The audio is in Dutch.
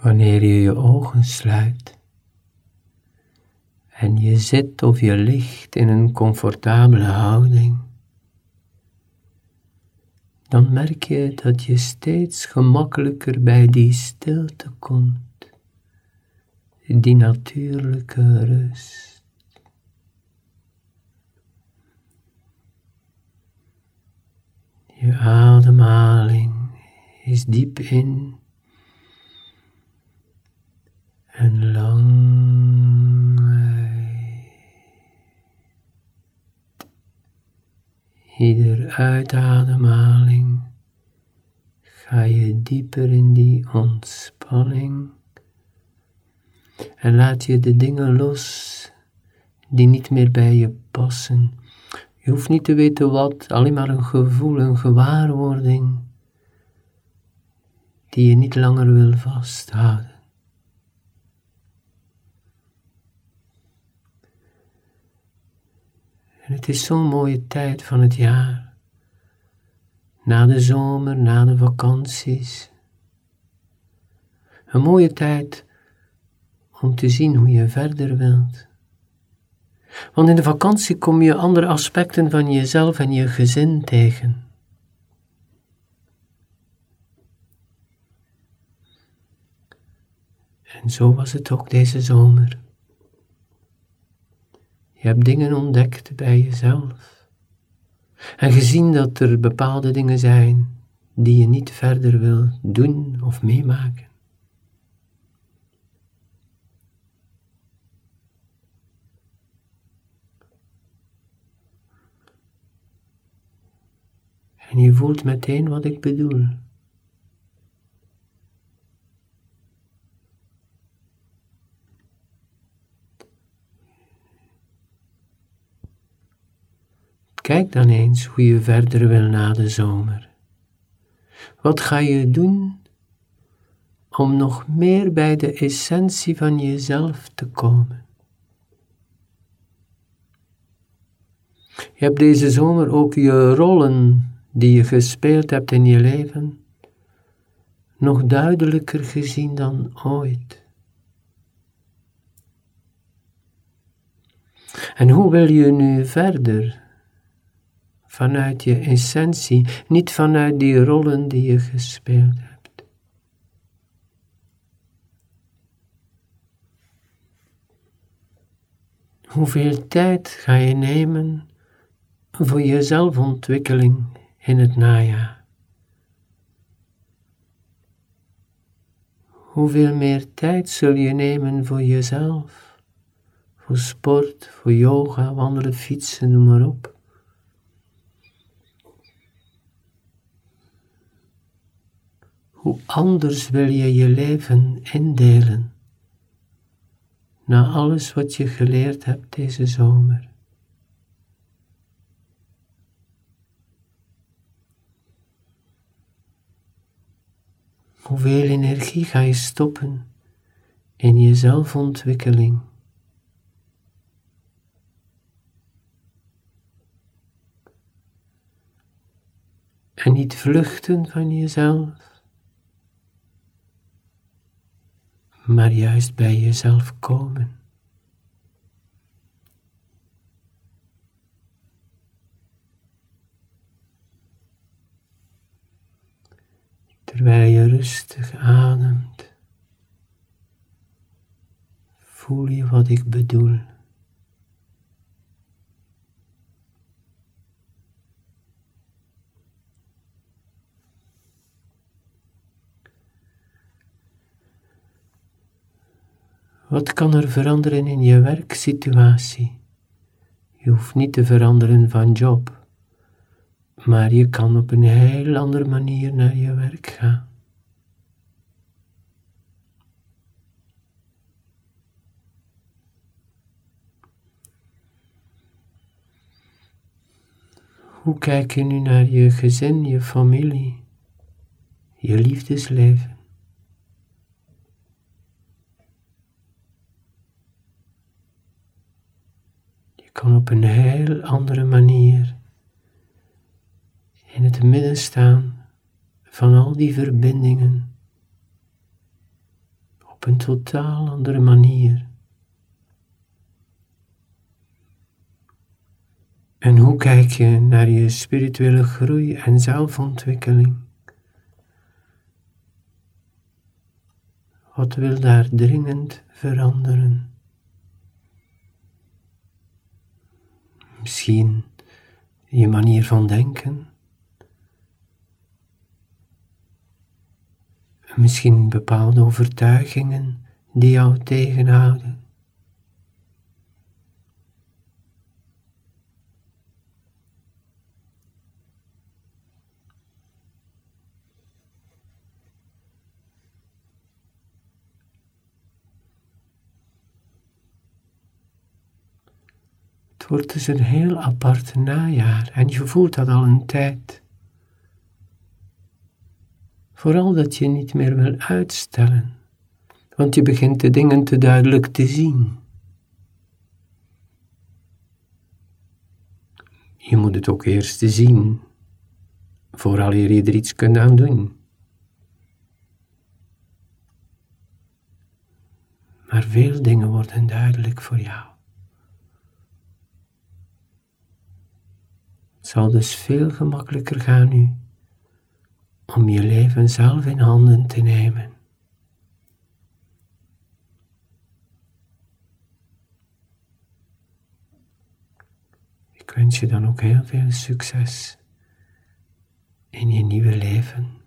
Wanneer je je ogen sluit en je zit of je ligt in een comfortabele houding, dan merk je dat je steeds gemakkelijker bij die stilte komt, die natuurlijke rust. Je ademhaling is diep in Ieder uitademhaling ga je dieper in die ontspanning en laat je de dingen los die niet meer bij je passen. Je hoeft niet te weten wat, alleen maar een gevoel, een gewaarwording die je niet langer wil vasthouden. Het is zo'n mooie tijd van het jaar. Na de zomer, na de vakanties. Een mooie tijd om te zien hoe je verder wilt. Want in de vakantie kom je andere aspecten van jezelf en je gezin tegen. En zo was het ook deze zomer. Hebt dingen ontdekt bij jezelf. En gezien dat er bepaalde dingen zijn die je niet verder wil doen of meemaken. En je voelt meteen wat ik bedoel. Kijk dan eens hoe je verder wil na de zomer. Wat ga je doen om nog meer bij de essentie van jezelf te komen? Je hebt deze zomer ook je rollen die je gespeeld hebt in je leven nog duidelijker gezien dan ooit. En hoe wil je nu verder? Vanuit je essentie, niet vanuit die rollen die je gespeeld hebt. Hoeveel tijd ga je nemen voor je zelfontwikkeling in het najaar. Hoeveel meer tijd zul je nemen voor jezelf, voor sport, voor yoga, wandelen, fietsen, noem maar op. Hoe anders wil je je leven indelen na alles wat je geleerd hebt deze zomer? Hoeveel energie ga je stoppen in je zelfontwikkeling? En niet vluchten van jezelf, maar juist bij jezelf komen. Terwijl je rustig ademt, voel je wat ik bedoel. Wat kan er veranderen in je werksituatie? Je hoeft niet te veranderen van job maar je kan op een heel andere manier naar je werk gaan. Hoe kijk je nu naar je gezin, je familie, je liefdesleven? Kan op een heel andere manier in het midden staan van al die verbindingen op een totaal andere manier. En hoe kijk je naar je spirituele groei en zelfontwikkeling? Wat wil daar dringend veranderen? Misschien je manier van denken. Misschien bepaalde overtuigingen die jou tegenhouden. Wordt dus een heel apart najaar en je voelt dat al een tijd. Vooral dat je niet meer wil uitstellen, want je begint de dingen te duidelijk te zien. Je moet het ook eerst zien, vooral je er iets kunt aan doen. Maar veel dingen worden duidelijk voor jou. Zal dus veel gemakkelijker gaan nu om je leven zelf in handen te nemen. Ik wens je dan ook heel veel succes in je nieuwe leven.